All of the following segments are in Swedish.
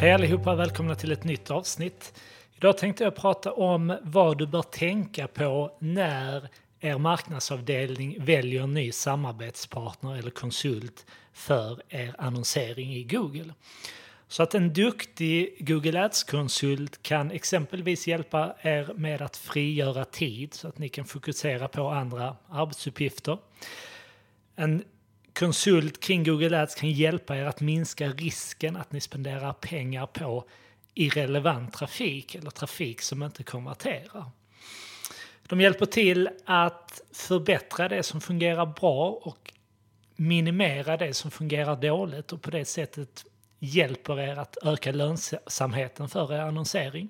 Hej allihopa, välkomna till ett nytt avsnitt. Idag tänkte jag prata om vad du bör tänka på när er marknadsavdelning väljer en ny samarbetspartner eller konsult för er annonsering i Google. Så att en duktig Google Ads-konsult kan exempelvis hjälpa er med att frigöra tid så att ni kan fokusera på andra arbetsuppgifter. En konsult kring Google Ads kan hjälpa er att minska risken att ni spenderar pengar på irrelevant trafik eller trafik som inte konverterar. De hjälper till att förbättra det som fungerar bra och minimera det som fungerar dåligt och på det sättet hjälper er att öka lönsamheten för er annonsering.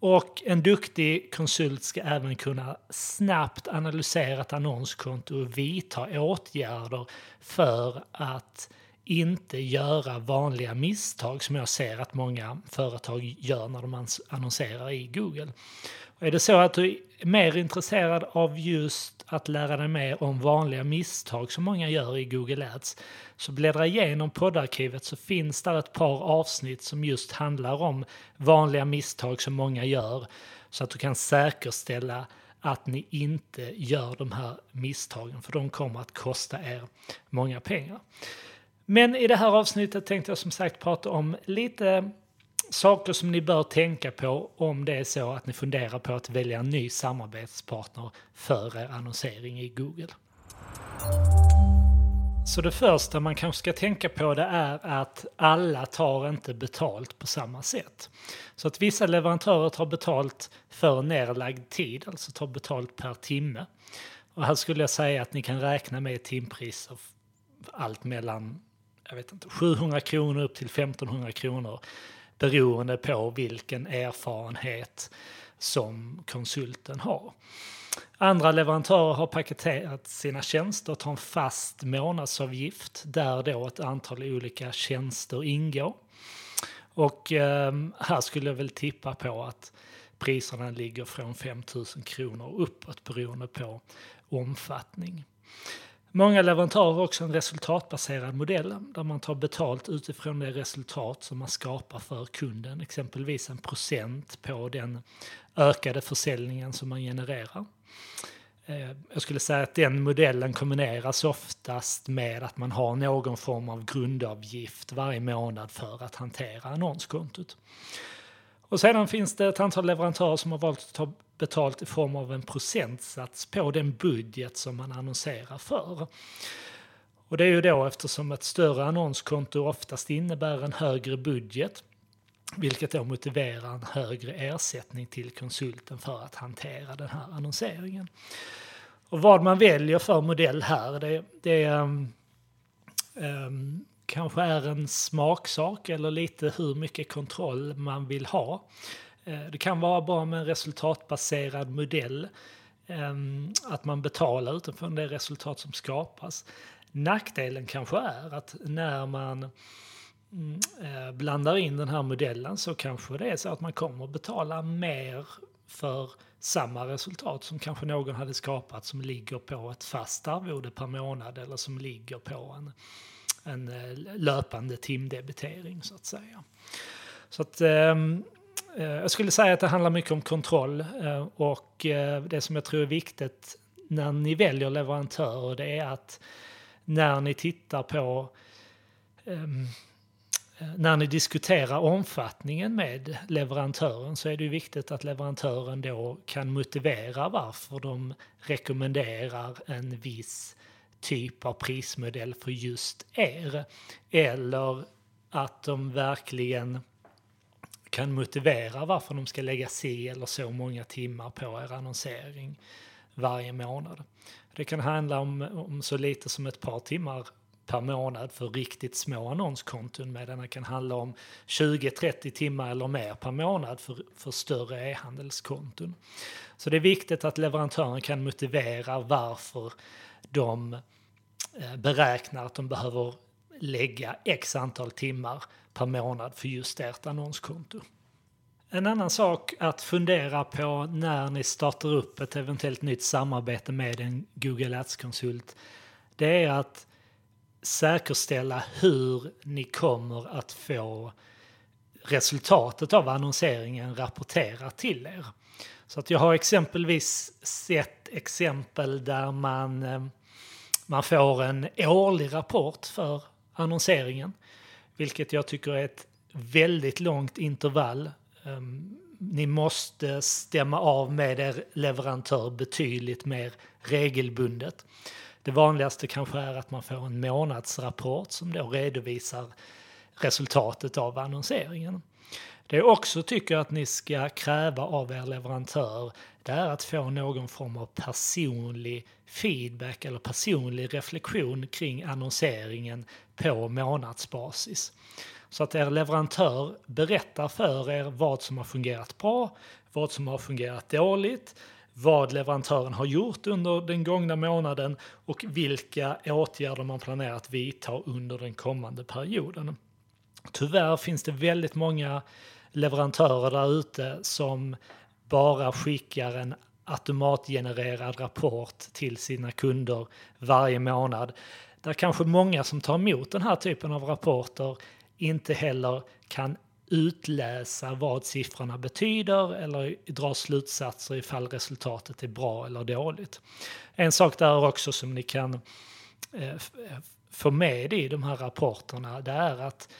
Och en duktig konsult ska även kunna snabbt analysera ett annonskonto och vidta åtgärder för att inte göra vanliga misstag som jag ser att många företag gör när de annonserar i Google. Och är det så att du är mer intresserad av just att lära dig mer om vanliga misstag som många gör i Google Ads så bläddra igenom poddarkivet så finns där ett par avsnitt som just handlar om vanliga misstag som många gör så att du kan säkerställa att ni inte gör de här misstagen för de kommer att kosta er många pengar. Men i det här avsnittet tänkte jag som sagt prata om lite saker som ni bör tänka på om det är så att ni funderar på att välja en ny samarbetspartner för er annonsering i Google. Så det första man kanske ska tänka på det är att alla tar inte betalt på samma sätt. Så att vissa leverantörer tar betalt för nerlagd tid, alltså tar betalt per timme. Och här skulle jag säga att ni kan räkna med timpriser allt mellan jag vet inte, 700 kronor upp till 1500 kronor beroende på vilken erfarenhet som konsulten har. Andra leverantörer har paketerat sina tjänster och tar en fast månadsavgift där då ett antal olika tjänster ingår. Och eh, här skulle jag väl tippa på att priserna ligger från 5 000 kronor uppåt beroende på omfattning. Många leverantörer har också en resultatbaserad modell där man tar betalt utifrån det resultat som man skapar för kunden, exempelvis en procent på den ökade försäljningen som man genererar. Eh, jag skulle säga att den modellen kombineras oftast med att man har någon form av grundavgift varje månad för att hantera annonskontot. Och sedan finns det ett antal leverantörer som har valt att ta betalt i form av en procentsats på den budget som man annonserar för. Och det är ju då eftersom ett större annonskonto oftast innebär en högre budget vilket då motiverar en högre ersättning till konsulten för att hantera den här annonseringen. Och vad man väljer för modell här, det, det um, um, kanske är en smaksak eller lite hur mycket kontroll man vill ha. Eh, det kan vara bra med en resultatbaserad modell, ehm, att man betalar utifrån det resultat som skapas. Nackdelen kanske är att när man mm, eh, blandar in den här modellen så kanske det är så att man kommer att betala mer för samma resultat som kanske någon hade skapat som ligger på ett fast arvode per månad eller som ligger på en, en eh, löpande timdebitering så att säga. Så att ehm, Eh, jag skulle säga att det handlar mycket om kontroll eh, och eh, det som jag tror är viktigt när ni väljer leverantörer det är att när ni tittar på ehm, eh, när ni diskuterar omfattningen med leverantören så är det viktigt att leverantören då kan motivera varför de rekommenderar en viss typ av prismodell för just er. Eller att de verkligen kan motivera varför de ska lägga si eller så många timmar på er annonsering varje månad. Det kan handla om, om så lite som ett par timmar per månad för riktigt små annonskonton medan det kan handla om 20-30 timmar eller mer per månad för, för större e-handelskonton. Så det är viktigt att leverantören kan motivera varför de eh, beräknar att de behöver lägga x antal timmar per månad för just ert annonskonto. En annan sak att fundera på när ni startar upp ett eventuellt nytt samarbete med en Google Ads-konsult det är att säkerställa hur ni kommer att få resultatet av annonseringen rapporterat till er. Så att jag har exempelvis sett exempel där man, eh, man får en årlig rapport för annonseringen, vilket jag tycker är ett väldigt långt intervall. Ehm, ni måste stämma av med er leverantör betydligt mer regelbundet. Det vanligaste kanske är att man får en månadsrapport som då redovisar resultatet av annonseringen. Det jag också tycker att ni ska kräva av er leverantör det är att få någon form av personlig feedback eller personlig reflektion kring annonseringen på månadsbasis. Så att er leverantör berättar för er vad som har fungerat bra, vad som har fungerat dåligt, vad leverantören har gjort under den gångna månaden och vilka åtgärder man planerar att vidta under den kommande perioden. Tyvärr finns det väldigt många leverantörer där ute som bara skickar en automatgenererad rapport till sina kunder varje månad. Där kanske många som tar emot den här typen av rapporter inte heller kan utläsa vad siffrorna betyder eller dra slutsatser ifall resultatet är bra eller dåligt. En sak där också som ni kan eh, få med i de här rapporterna det är att eh,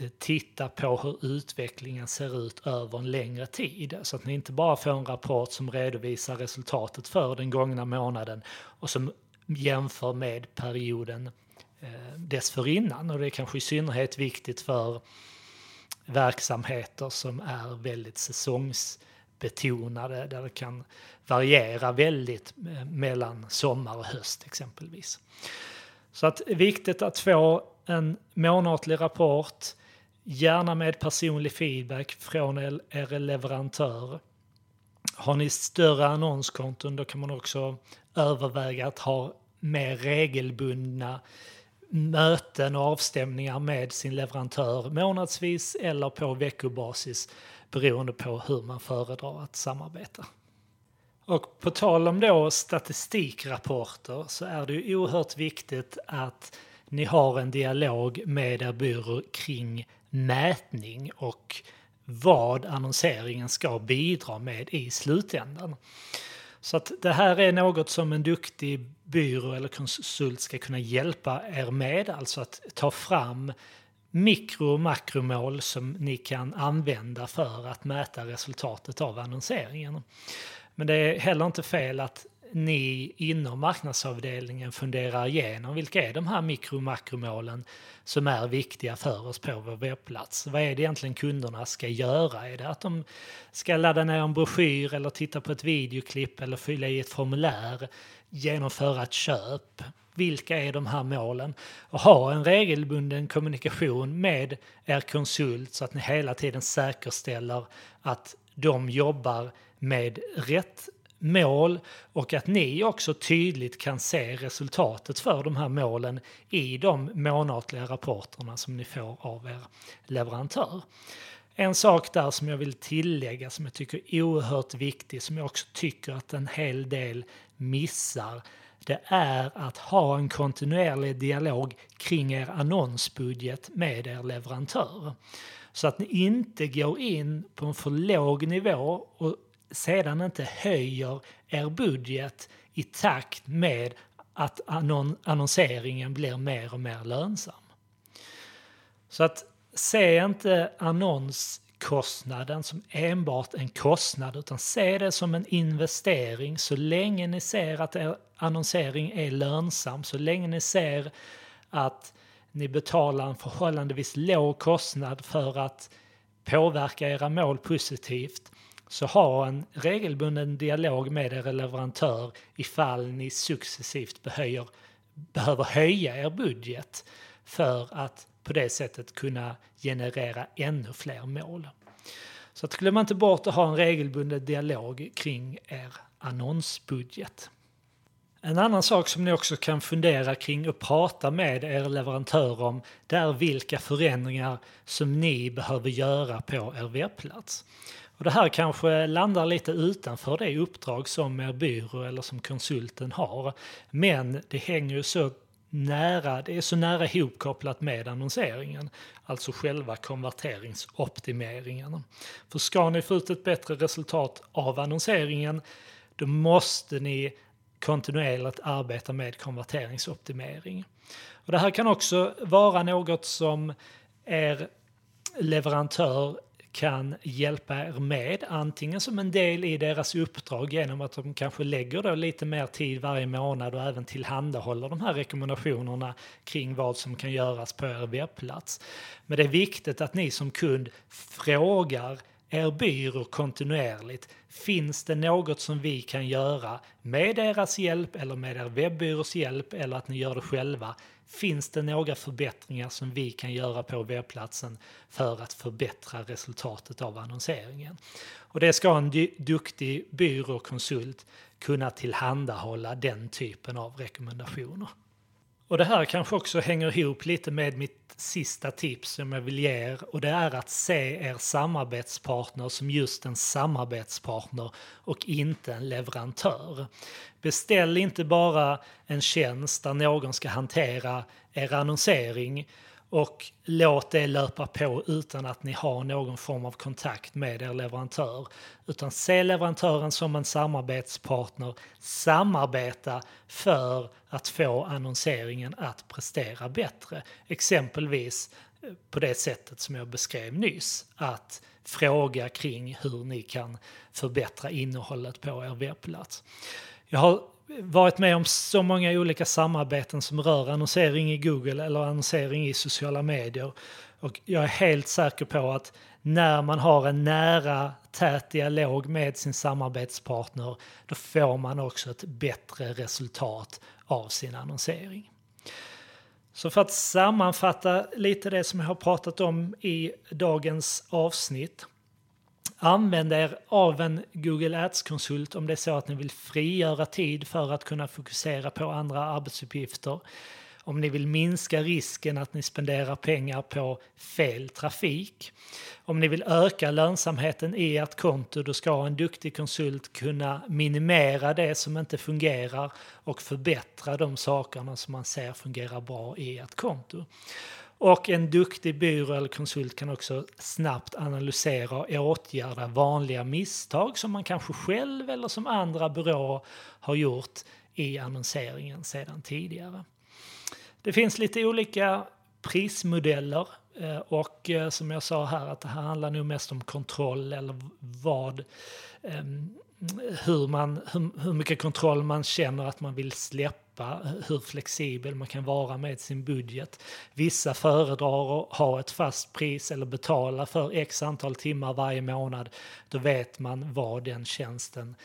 Eh, titta på hur utvecklingen ser ut över en längre tid. Så att ni inte bara får en rapport som redovisar resultatet för den gångna månaden och som jämför med perioden eh, dessförinnan. Och det är kanske i synnerhet viktigt för verksamheter som är väldigt säsongsbetonade där det kan variera väldigt eh, mellan sommar och höst exempelvis. Så att det är viktigt att få en månatlig rapport, gärna med personlig feedback från er leverantör. Har ni större annonskonton då kan man också överväga att ha mer regelbundna möten och avstämningar med sin leverantör månadsvis eller på veckobasis beroende på hur man föredrar att samarbeta. Och på tal om då statistikrapporter så är det ju oerhört viktigt att ni har en dialog med er byrå kring mätning och vad annonseringen ska bidra med i slutändan. Så att det här är något som en duktig byrå eller konsult ska kunna hjälpa er med, alltså att ta fram mikro och makromål som ni kan använda för att mäta resultatet av annonseringen. Men det är heller inte fel att ni inom marknadsavdelningen funderar igenom vilka är de här mikro och makromålen som är viktiga för oss på vår webbplats. Vad är det egentligen kunderna ska göra? Är det att de ska ladda ner en broschyr eller titta på ett videoklipp eller fylla i ett formulär, genomföra ett köp? Vilka är de här målen? Och ha en regelbunden kommunikation med er konsult så att ni hela tiden säkerställer att de jobbar med rätt mål och att ni också tydligt kan se resultatet för de här målen i de månatliga rapporterna som ni får av er leverantör. En sak där som jag vill tillägga som jag tycker är oerhört viktig, som jag också tycker att en hel del missar, det är att ha en kontinuerlig dialog kring er annonsbudget med er leverantör. Så att ni inte går in på en för låg nivå och sedan inte höjer er budget i takt med att annonseringen blir mer och mer lönsam. Så att se inte annonskostnaden som enbart en kostnad utan se det som en investering så länge ni ser att er annonsering är lönsam, så länge ni ser att ni betalar en förhållandevis låg kostnad för att påverka era mål positivt så ha en regelbunden dialog med er leverantör ifall ni successivt behöjer, behöver höja er budget för att på det sättet kunna generera ännu fler mål. Så att glöm inte bort att ha en regelbunden dialog kring er annonsbudget. En annan sak som ni också kan fundera kring och prata med er leverantör om det är vilka förändringar som ni behöver göra på er webbplats. Och det här kanske landar lite utanför det uppdrag som er byrå eller som konsulten har. Men det hänger ju så nära, det är så nära ihopkopplat med annonseringen, alltså själva konverteringsoptimeringen. För ska ni få ut ett bättre resultat av annonseringen, då måste ni kontinuerligt arbeta med konverteringsoptimering. Och det här kan också vara något som er leverantör kan hjälpa er med, antingen som en del i deras uppdrag genom att de kanske lägger då lite mer tid varje månad och även tillhandahåller de här rekommendationerna kring vad som kan göras på er webbplats. Men det är viktigt att ni som kund frågar er byrå kontinuerligt. Finns det något som vi kan göra med deras hjälp eller med er webbyrås hjälp eller att ni gör det själva? Finns det några förbättringar som vi kan göra på webbplatsen för att förbättra resultatet av annonseringen? Och det ska en duktig byråkonsult kunna tillhandahålla den typen av rekommendationer. Och det här kanske också hänger ihop lite med mitt sista tips som jag vill ge er och det är att se er samarbetspartner som just en samarbetspartner och inte en leverantör. Beställ inte bara en tjänst där någon ska hantera er annonsering och låt det löpa på utan att ni har någon form av kontakt med er leverantör. Utan se leverantören som en samarbetspartner, samarbeta för att få annonseringen att prestera bättre. Exempelvis eh, på det sättet som jag beskrev nyss, att fråga kring hur ni kan förbättra innehållet på er webbplats. Jag har varit med om så många olika samarbeten som rör annonsering i Google eller annonsering i sociala medier. Och jag är helt säker på att när man har en nära, tät dialog med sin samarbetspartner, då får man också ett bättre resultat av sin annonsering. Så för att sammanfatta lite det som jag har pratat om i dagens avsnitt Använd er av en Google Ads-konsult om det är så att ni vill frigöra tid för att kunna fokusera på andra arbetsuppgifter. Om ni vill minska risken att ni spenderar pengar på fel trafik. Om ni vill öka lönsamheten i ert konto då ska en duktig konsult kunna minimera det som inte fungerar och förbättra de sakerna som man ser fungerar bra i ert konto. Och en duktig byrå eller konsult kan också snabbt analysera och åtgärda vanliga misstag som man kanske själv eller som andra byråer har gjort i annonseringen sedan tidigare. Det finns lite olika prismodeller Eh, och eh, som jag sa här att det här handlar nog mest om kontroll eller vad ehm, hur, man, hur, hur mycket kontroll man känner att man vill släppa, hur flexibel man kan vara med sin budget. Vissa föredrar att ha ett fast pris eller betala för x antal timmar varje månad. Då vet man vad den tjänsten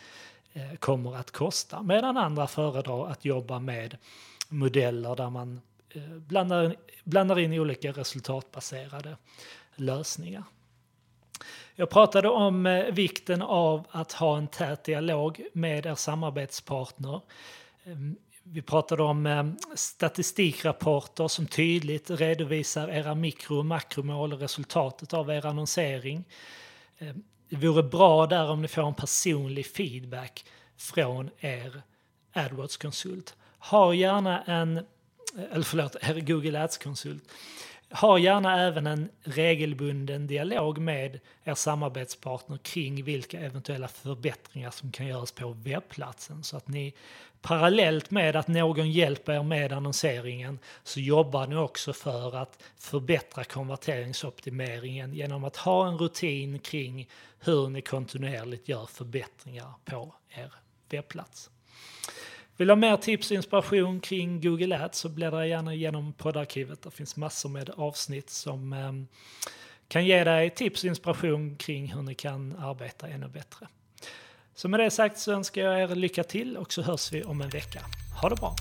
eh, kommer att kosta. Medan andra föredrar att jobba med modeller där man Eh, blandar, blandar in olika resultatbaserade lösningar. Jag pratade om eh, vikten av att ha en tät dialog med er samarbetspartner. Ehm, vi pratade om ehm, statistikrapporter som tydligt redovisar era mikro och makromål och resultatet av er annonsering. Ehm, det vore bra där om ni får en personlig feedback från er AdWords-konsult. Ha gärna en, eller förlåt, er Google Ads-konsult. Ha gärna även en regelbunden dialog med er samarbetspartner kring vilka eventuella förbättringar som kan göras på webbplatsen så att ni parallellt med att någon hjälper er med annonseringen så jobbar ni också för att förbättra konverteringsoptimeringen genom att ha en rutin kring hur ni kontinuerligt gör förbättringar på er webbplats. Vill du ha mer tips och inspiration kring Google Ads så bläddra gärna igenom poddarkivet. Det finns massor med avsnitt som eh, kan ge dig tips och inspiration kring hur ni kan arbeta ännu bättre. Så med det sagt så önskar jag er lycka till och så hörs vi om en vecka. Ha det bra!